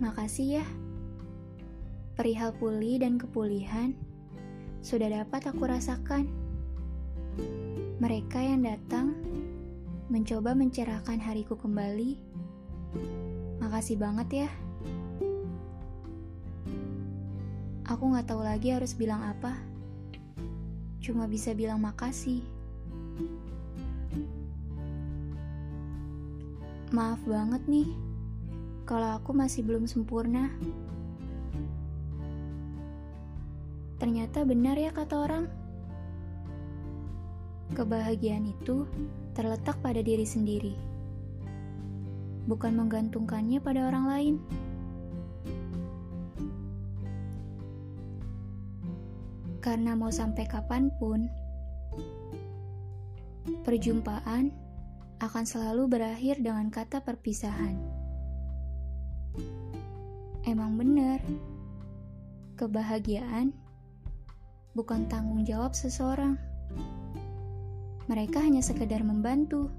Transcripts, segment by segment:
kasih ya. Perihal pulih dan kepulihan sudah dapat aku rasakan. Mereka yang datang mencoba mencerahkan hariku kembali. Makasih banget ya. Aku gak tahu lagi harus bilang apa. Cuma bisa bilang makasih. Maaf banget nih, kalau aku masih belum sempurna. Ternyata benar ya kata orang. Kebahagiaan itu terletak pada diri sendiri, bukan menggantungkannya pada orang lain. Karena mau sampai kapan pun, perjumpaan akan selalu berakhir dengan kata perpisahan. Emang benar, kebahagiaan bukan tanggung jawab seseorang. Mereka hanya sekedar membantu.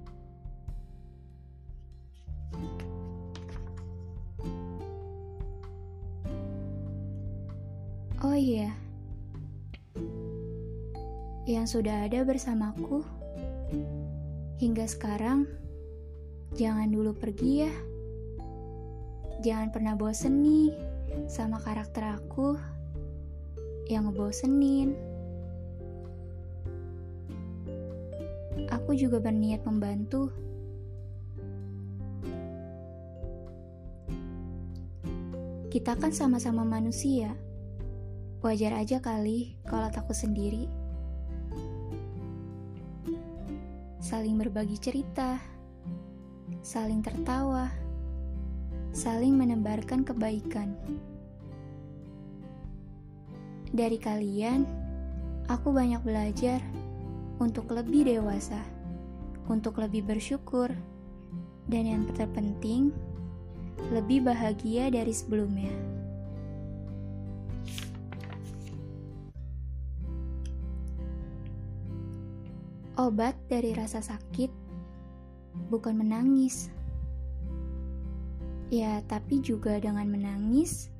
Oh iya, yang sudah ada bersamaku hingga sekarang, jangan dulu pergi ya. Jangan pernah bosen nih sama karakter aku yang ngebosenin. Aku juga berniat membantu. Kita kan sama-sama manusia. Wajar aja kali kalau takut sendiri. Saling berbagi cerita, saling tertawa, saling menebarkan kebaikan. Dari kalian, aku banyak belajar untuk lebih dewasa, untuk lebih bersyukur, dan yang terpenting, lebih bahagia dari sebelumnya. Obat dari rasa sakit bukan menangis. Ya, tapi juga dengan menangis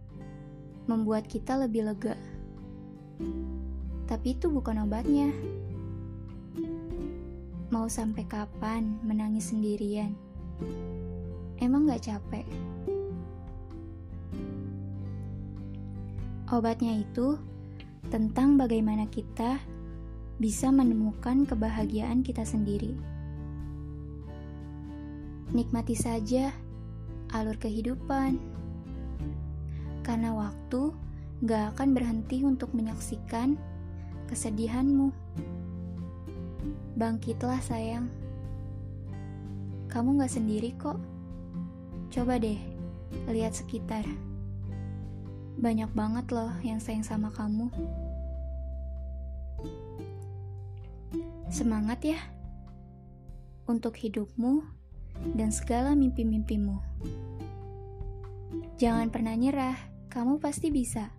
membuat kita lebih lega. Tapi itu bukan obatnya. Mau sampai kapan menangis sendirian? Emang gak capek? Obatnya itu tentang bagaimana kita bisa menemukan kebahagiaan kita sendiri. Nikmati saja alur kehidupan, karena waktu gak akan berhenti untuk menyaksikan kesedihanmu. Bangkitlah, sayang. Kamu gak sendiri kok. Coba deh lihat sekitar. Banyak banget loh yang sayang sama kamu. Semangat ya untuk hidupmu dan segala mimpi-mimpimu. Jangan pernah nyerah, kamu pasti bisa.